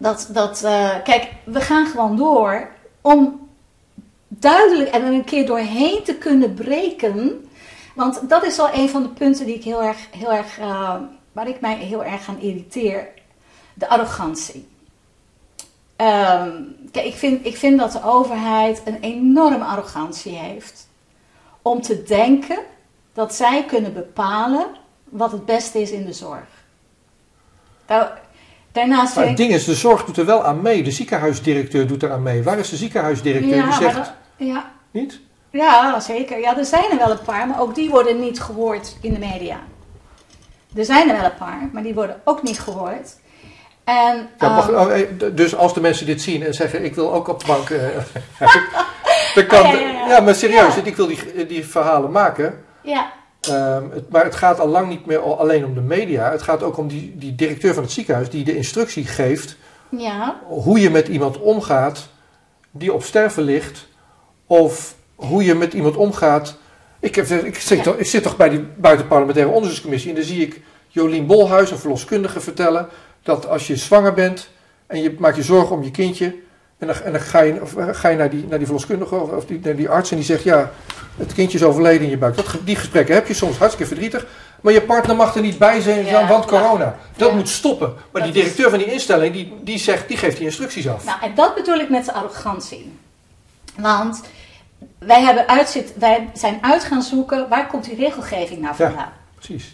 Dat, dat eh, kijk, we gaan gewoon door om duidelijk en een keer doorheen te kunnen breken. Want dat is wel een van de punten die ik heel erg, heel erg eh, waar ik mij heel erg aan irriteer. De arrogantie. Ehm, kijk, ik vind, ik vind dat de overheid een enorme arrogantie heeft. Om te denken dat zij kunnen bepalen wat het beste is in de zorg. Nou, daarnaast Maar vind het ding is, de zorg doet er wel aan mee. De ziekenhuisdirecteur doet er aan mee. Waar is de ziekenhuisdirecteur die maar zegt, dat- ja, niet? Ja, zeker. Ja, er zijn er wel een paar, maar ook die worden niet gehoord in de media. Er zijn er wel een paar, maar die worden ook niet gehoord. En, Ja, ehm, oh, eh, dus als de mensen dit zien en zeggen, ik wil ook op de bank... eh, dan kan, Ah, ja, ja, ja. Ja, maar serieus, Ja. ik wil die, die verhalen maken. Ja, Ehm, het, maar het gaat al lang niet meer al- alleen om de media. Het gaat ook om die, die directeur van het ziekenhuis die de instructie geeft ja, hoe je met iemand omgaat die op sterven ligt. Of hoe je met iemand omgaat. Ik, heb, ik, zit, Ja. toch, ik zit toch bij die buitenparlementaire onderzoekscommissie en dan zie ik Jolien Bolhuis, een verloskundige, vertellen dat als je zwanger bent en je maakt je zorgen om je kindje. En dan, en dan ga je, of, eh, ga je naar, die, naar die verloskundige of, of die, naar die arts en die zegt: Ja, het kindje is overleden in je buik. Dat, die gesprekken heb je soms hartstikke verdrietig. Maar je partner mag er niet bij zijn, Ja, want corona. Dat Ja. moet stoppen. Maar Dat die is- directeur van die instelling, die, die, zegt, die geeft die instructies af. Nou, en dat bedoel ik met de arrogantie. Want wij, hebben uitzit, wij zijn uit gaan zoeken waar komt die regelgeving nou Ja. vandaan. Precies.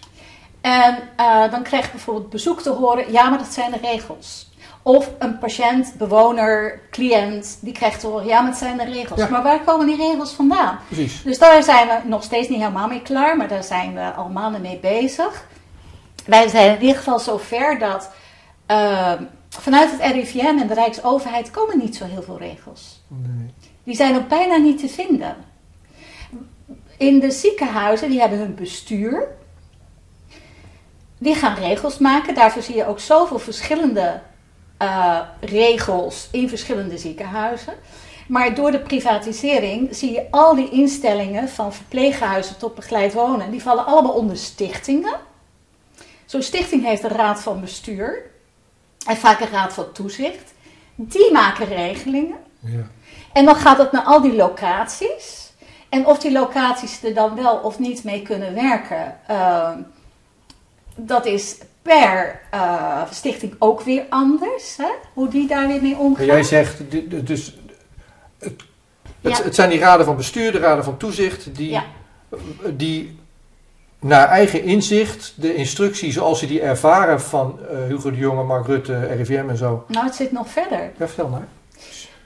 En eh, dan krijg je bijvoorbeeld bezoek te horen, ja, maar dat zijn de regels. Of een patiënt, bewoner, cliënt, die krijgt te horen, ja, maar het zijn de regels. Ja. Maar waar komen die regels vandaan? Precies. Dus daar zijn we nog steeds niet helemaal mee klaar, maar daar zijn we al maanden mee bezig. Wij zijn in ieder geval zover dat eh, vanuit het RIVM en de Rijksoverheid komen niet zo heel veel regels. Nee. Die zijn ook bijna niet te vinden. In de ziekenhuizen, die hebben hun bestuur. Die gaan regels maken. Daarvoor zie je ook zoveel verschillende eh, regels in verschillende ziekenhuizen. Maar door de privatisering zie je al die instellingen, van verpleeghuizen tot begeleid wonen, die vallen allemaal onder stichtingen. Zo'n stichting heeft een raad van bestuur en vaak een raad van toezicht. Die maken regelingen. Ja. En dan gaat het naar al die locaties. En of die locaties er dan wel of niet mee kunnen werken, eh, dat is per eh, stichting ook weer anders. Hè? Hoe die daar weer mee Maar omgaan. jij zegt, dus het, het, Ja. het zijn die raden van bestuur, de raden van toezicht, die, Ja. die naar eigen inzicht de instructie zoals ze die ervaren van eh, Hugo de Jonge, Mark Rutte, RIVM en zo. Nou, het zit nog verder. Ja, vertel maar.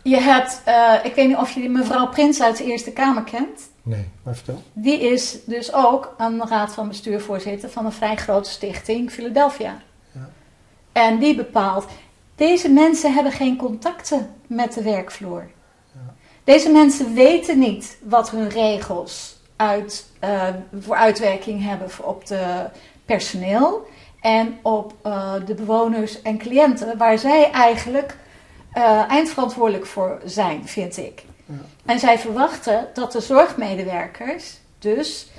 Je hebt, eh, ik weet niet of je mevrouw Prins uit de Eerste Kamer kent. Nee, maar vertel. Die is dus ook een raad van bestuurvoorzitter van een vrij grote stichting, Philadelphia. Ja. En die bepaalt, deze mensen hebben geen contacten met de werkvloer. Ja. Deze mensen weten niet wat hun regels uit, eh, voor uitwerking hebben op de personeel en op eh, de bewoners en cliënten, waar zij eigenlijk eh, eindverantwoordelijk voor zijn, vind ik. Ja. En zij verwachten dat de zorgmedewerkers, dus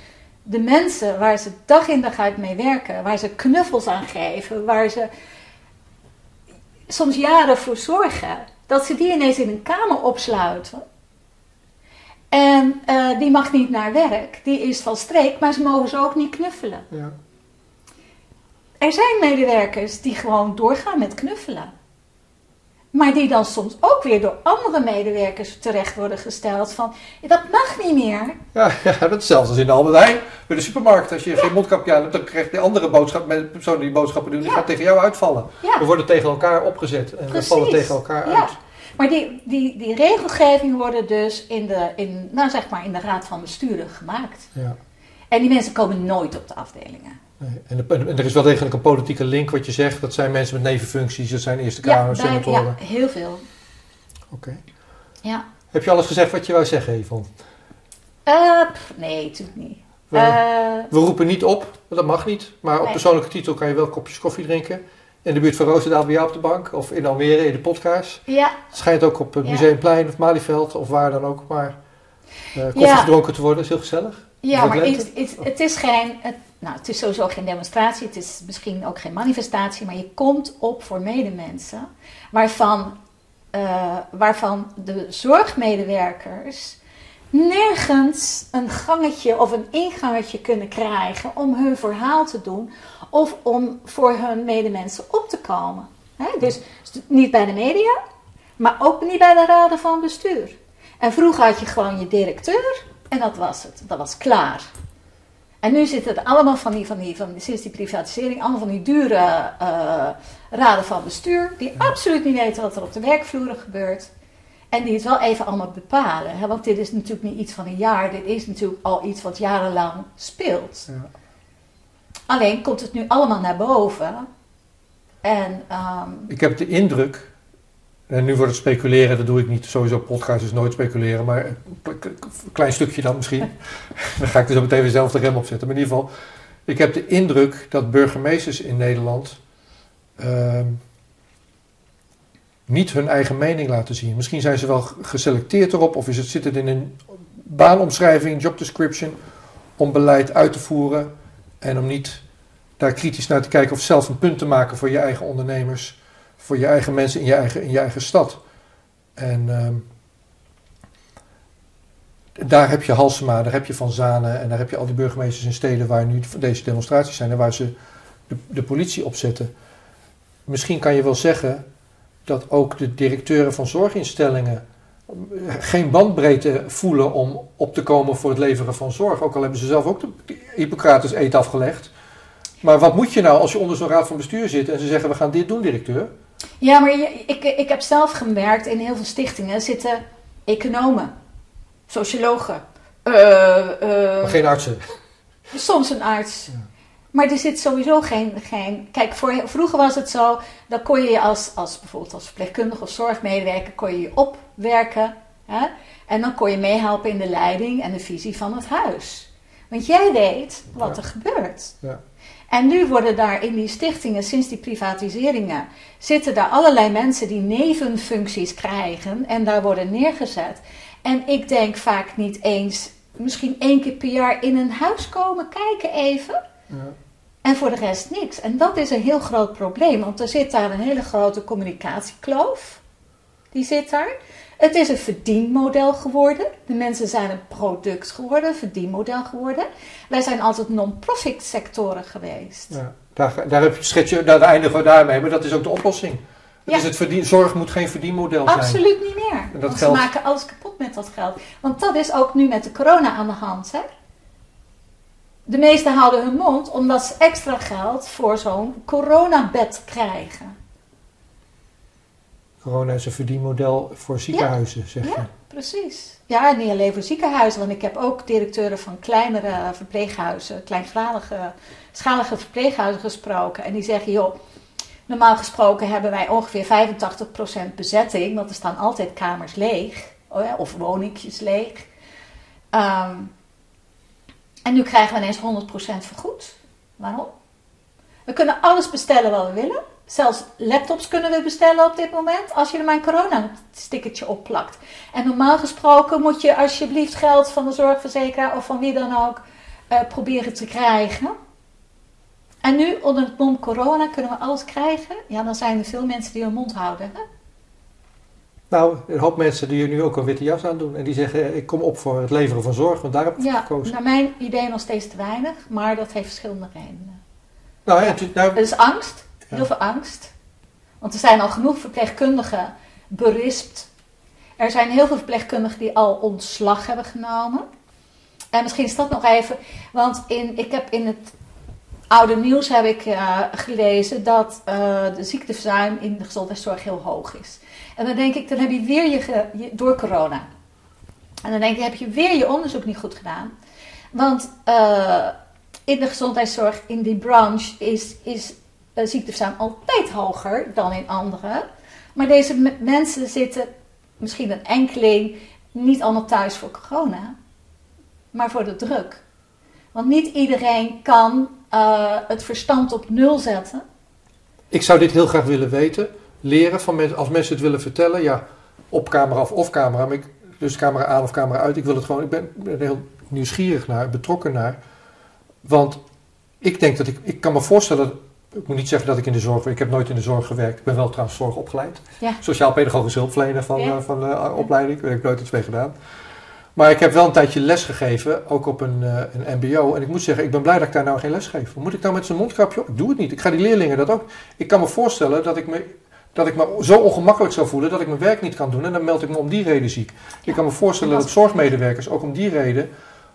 de mensen waar ze dag in dag uit mee werken, waar ze knuffels aan geven, waar ze soms jaren voor zorgen, dat ze die ineens in een kamer opsluiten. En eh, die mag niet naar werk, die is van streek, maar ze mogen ze ook niet knuffelen. Ja. Er zijn medewerkers die gewoon doorgaan met knuffelen. Maar die dan soms ook weer door andere medewerkers terecht worden gesteld van, dat mag niet meer. Ja, ja, dat is hetzelfde als in de Albert Heijn. Bij de supermarkt, als je geen mondkapje aan hebt, dan krijgt de andere boodschap, met personen die boodschappen doen, die Ja. gaat tegen jou uitvallen. Ja. We worden tegen elkaar opgezet en we vallen tegen elkaar Ja. uit. Maar die, die, die regelgeving worden dus in de, in, nou zeg maar in de raad van besturen gemaakt. Ja. En die mensen komen nooit op de afdelingen. Nee. En, de- en er is wel degelijk een politieke link wat je zegt. Dat zijn mensen met nevenfuncties, dat zijn Eerste Ja, Kamer, bij- senatoren. ja, heel veel. Oké. Ja. Heb je alles gezegd wat je wou zeggen, Yvonne? Eh, pff, nee, natuurlijk niet. We, Eh, we roepen niet op, dat mag niet. Maar op Nee. persoonlijke titel kan je wel kopjes koffie drinken. In de buurt van Roosendaal bij jou op de bank. Of in Almere in de podcast. ja, Het schijnt ook op het Ja. Museumplein of Malieveld of waar dan ook. Maar eh, koffie Ja. gedronken te worden is heel gezellig. ja maar het, het, het is geen, het, nou, het is sowieso geen demonstratie. Het is misschien ook geen manifestatie. Maar je komt op voor medemensen. Waarvan, eh, waarvan de zorgmedewerkers nergens een gangetje of een ingangetje kunnen krijgen om hun verhaal te doen of om voor hun medemensen op te komen. Dus niet bij de media, maar ook niet bij de raden van bestuur. En vroeger had je gewoon je directeur en dat was het. Dat was klaar. En nu zitten er allemaal van die, van die, van sinds die privatisering, allemaal van die dure eh, raden van bestuur, die absoluut niet weten wat er op de werkvloer gebeurt. En die het wel even allemaal bepalen. Hè? Want dit is natuurlijk niet iets van een jaar, dit is natuurlijk al iets wat jarenlang speelt. Ja. Alleen komt het nu allemaal naar boven. En ehm, Ik heb de indruk, En nu wordt het speculeren, dat doe ik niet. Sowieso podcast is nooit speculeren, maar een klein stukje dan misschien. dan ga ik er zo meteen weer zelf de rem op zetten. Maar in ieder geval, ik heb de indruk dat burgemeesters in Nederland ehm, niet hun eigen mening laten zien. Misschien zijn ze wel geselecteerd erop, of is het, zit het in een baanomschrijving, job description, om beleid uit te voeren en om niet daar kritisch naar te kijken of zelf een punt te maken voor je eigen ondernemers, voor je eigen mensen in je eigen, in je eigen stad. En ehm, daar heb je Halsema, daar heb je Van Zanen en daar heb je al die burgemeesters in steden waar nu deze demonstraties zijn en waar ze de, de politie opzetten. Misschien kan je wel zeggen dat ook de directeuren van zorginstellingen geen bandbreedte voelen om op te komen voor het leveren van zorg. Ook al hebben ze zelf ook de Hippocrates eet afgelegd. Maar wat moet je nou als je onder zo'n raad van bestuur zit en ze zeggen we gaan dit doen, directeur? Ja, maar ik, ik heb zelf gemerkt in heel veel stichtingen zitten economen, sociologen. Uh, uh, geen artsen. Soms een arts. Maar er zit sowieso geen. geen kijk, voor, vroeger was het zo. Dan kon je als, als bijvoorbeeld als verpleegkundige of zorgmedewerker. kon je je opwerken. Hè? En dan kon je meehelpen in de leiding en de visie van het huis. Want jij weet wat er gebeurt. Ja. En nu worden daar in die stichtingen, sinds die privatiseringen, zitten daar allerlei mensen die nevenfuncties krijgen en daar worden neergezet. En ik denk vaak niet eens, misschien één keer per jaar in een huis komen kijken even. Ja. En voor de rest niks. En dat is een heel groot probleem, want er zit daar een hele grote communicatiekloof. Die zit daar. Het is een verdienmodel geworden. De mensen zijn een product geworden, een verdienmodel geworden. Wij zijn altijd non-profit sectoren geweest. Ja, daar, daar heb je, schets je, daar eindigen we daarmee, maar dat is ook de oplossing. Ja. het verdien, zorg moet geen verdienmodel zijn. Absoluut niet meer. En dat geld... Ze maken alles kapot met dat geld. Want dat is ook nu met de corona aan de hand. Hè? De meesten houden hun mond omdat ze extra geld voor zo'n coronabed krijgen. Corona is een verdienmodel voor ziekenhuizen, zeg je. Ja, precies. Ja, niet alleen voor ziekenhuizen, want ik heb ook directeuren van kleinere verpleeghuizen, kleinschalige schalige verpleeghuizen gesproken. En die zeggen, joh, normaal gesproken hebben wij ongeveer 85% bezetting, want er staan altijd kamers leeg, oh of woningjes leeg. Ehm, en nu krijgen we ineens 100% vergoed. Waarom? We kunnen alles bestellen wat we willen. Zelfs laptops kunnen we bestellen op dit moment als je er maar een corona-stickertje opplakt. En normaal gesproken moet je alsjeblieft geld van de zorgverzekeraar of van wie dan ook uh, proberen te krijgen. En nu, onder het mom corona, kunnen we alles krijgen. Ja, dan zijn er veel mensen die hun mond houden. Hè? Nou, een hoop mensen die nu ook een witte jas aan doen. En die zeggen, ik kom op voor het leveren van zorg, want daar heb ik ja, gekozen. naar mijn idee nog steeds te weinig, maar dat heeft verschillende redenen. Nou, ja, nou, het is angst. Heel veel angst. Want er zijn al genoeg verpleegkundigen berispt. Er zijn heel veel verpleegkundigen die al ontslag hebben genomen. En misschien is dat nog even, want in, ik heb in het oude nieuws heb ik uh, gelezen dat uh, de ziekteverzuim in de gezondheidszorg heel hoog is. En dan denk ik, dan heb je weer je, door corona. En dan denk ik, heb je weer je onderzoek niet goed gedaan. Want uh, in de gezondheidszorg, in die branche, is, is uh, ziekteverzuim altijd hoger dan in andere. Maar deze mensen zitten, misschien een enkeling, niet allemaal thuis voor corona, maar voor de druk. Want niet iedereen kan uh, het verstand op nul zetten. Ik zou dit heel graag willen weten. Leren van mensen, als mensen het willen vertellen, ja, op camera of off camera, maar ik, dus camera aan of camera uit. Ik wil het gewoon, ik ben, ben heel nieuwsgierig naar, betrokken naar. Want ik denk dat ik, ik kan me voorstellen ik moet niet zeggen dat ik in de zorg Ik heb nooit in de zorg gewerkt. Ik ben wel trouwens zorg opgeleid. Ja. Sociaal-pedagogisch hulpverlener van, uh, van de uh, opleiding. Daar heb ik nooit iets mee gedaan. Maar ik heb wel een tijdje les gegeven, ook op een, uh, een mbo. En ik moet zeggen, ik ben blij dat ik daar nou geen les geef. Moet ik nou met zo'n mondkapje op? Ik doe het niet. Ik ga die leerlingen dat ook... Ik kan me voorstellen dat ik me, dat ik me zo ongemakkelijk zou voelen dat ik mijn werk niet kan doen. En dan meld ik me om die reden ziek. Ik kan me voorstellen dat zorgmedewerkers ook om die reden...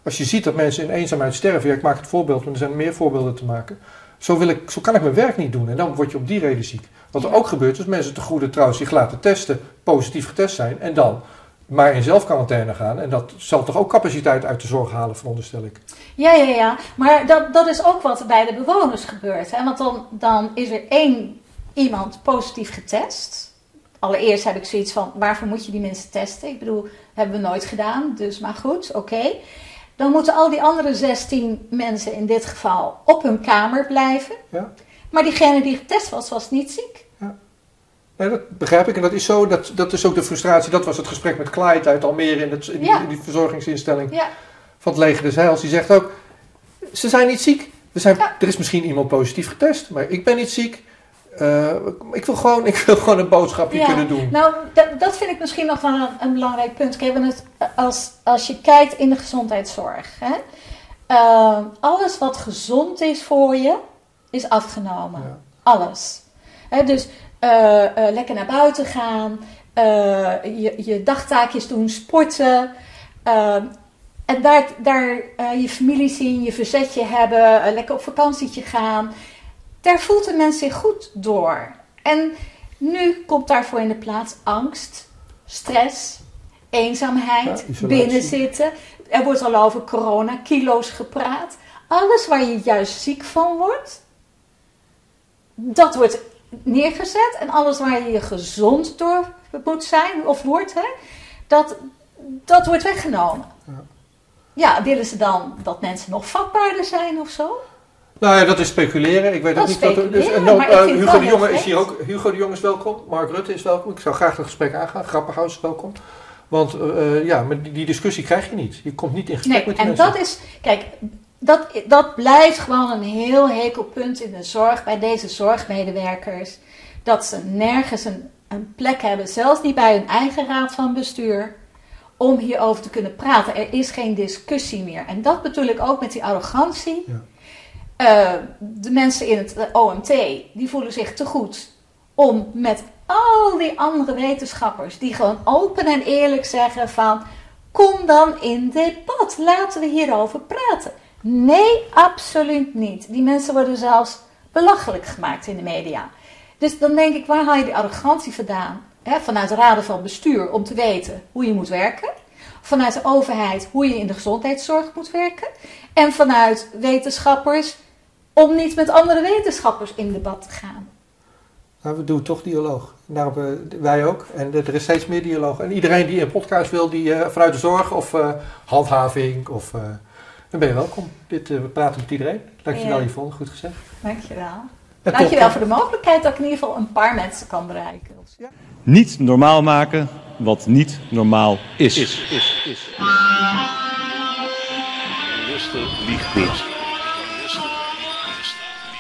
Als je ziet dat mensen in eenzaamheid sterven... Ja, ik maak het voorbeeld, maar er zijn meer voorbeelden te maken zo, wil ik, zo kan ik mijn werk niet doen. En dan word je op die reden ziek. Wat er ook gebeurt, is mensen te goede trouwens zich laten testen, positief getest zijn. En dan maar in zelfquarantaine gaan. En dat zal toch ook capaciteit uit de zorg halen, veronderstel ik. Ja, ja, ja. Maar dat, dat is ook wat bij de bewoners gebeurt. Hè? Want dan, dan is er één iemand positief getest. allereerst heb ik zoiets van, waarvoor moet je die mensen testen? Ik bedoel, hebben we nooit gedaan, dus maar goed, oké. Dan moeten al die andere 16 mensen in dit geval op hun kamer blijven. Ja. Maar diegene die getest was, was niet ziek. Nee, dat begrijp ik. En dat is zo, dat, dat is ook de frustratie. Dat was het gesprek met Clyde uit Almere in, het, in, die, Ja. in die verzorgingsinstelling Ja, van het leger des Heils. Die zegt ook, ze zijn niet ziek. We zijn, Ja. Er is misschien iemand positief getest, maar ik ben niet ziek. Eh, ik, wil gewoon, ik wil gewoon een boodschapje Ja. kunnen doen. nou, dat, vind ik misschien nog wel een, een belangrijk punt. Kijk, het, als, als je kijkt in de gezondheidszorg, hè, eh, alles wat gezond is voor je, is afgenomen. Ja. Alles. Hè, dus eh, lekker naar buiten gaan, je, je dagtaakjes doen, sporten. en daar, daar je familie zien, je verzetje hebben, lekker op vakantietje gaan. Daar voelt een mens zich goed door. En nu komt daarvoor in de plaats angst, stress, eenzaamheid, Ja, binnenzitten. Er wordt al over corona, kilo's gepraat. Alles waar je juist ziek van wordt, dat wordt neergezet. En alles waar je je gezond door moet zijn of wordt, hè, dat, dat wordt weggenomen. Ja. Ja, willen ze dan dat mensen nog vatbaarder zijn of zo? Nou ja, dat is speculeren. Ik weet Dat ook niet wat er... Dus, en dan, eh, het Hugo de Jonge is hier ook. Hugo de Jonge is welkom. Mark Rutte is welkom. Ik zou graag dat gesprek aangaan. Grappenhuis is welkom. Want eh, ja, maar die, die discussie krijg je niet. Je komt niet in gesprek Nee, met die en mensen. dat is, kijk, dat, dat blijft gewoon een heel hekelpunt in de zorg bij deze zorgmedewerkers. Dat ze nergens een, een plek hebben, zelfs niet bij hun eigen raad van bestuur, om hierover te kunnen praten. Er is geen discussie meer. En dat bedoel ik ook met die arrogantie. Ja. Eh, de mensen in het OMT, die voelen zich te goed om met al die andere wetenschappers, die gewoon open en eerlijk zeggen van, kom dan in debat, laten we hierover praten. Nee, absoluut niet. Die mensen worden zelfs belachelijk gemaakt in de media. Dus dan denk ik, waar haal je die arrogantie vandaan? Vanuit de raden van bestuur om te weten hoe je moet werken. Vanuit de overheid hoe je in de gezondheidszorg moet werken. En vanuit wetenschappers om niet met andere wetenschappers in debat te gaan. Nou, we doen toch dialoog. Daarom, eh, wij ook. En er is steeds meer dialoog. En iedereen die een podcast wil, die eh, vanuit de zorg of eh, handhaving, of, eh, dan ben je welkom. Dit, we praten met iedereen. Dankjewel Ja. Yvonne, goed gezegd. Dankjewel. Ja, Dankjewel top. voor de mogelijkheid dat ik in ieder geval een paar mensen kan bereiken. Niet normaal maken wat niet normaal is.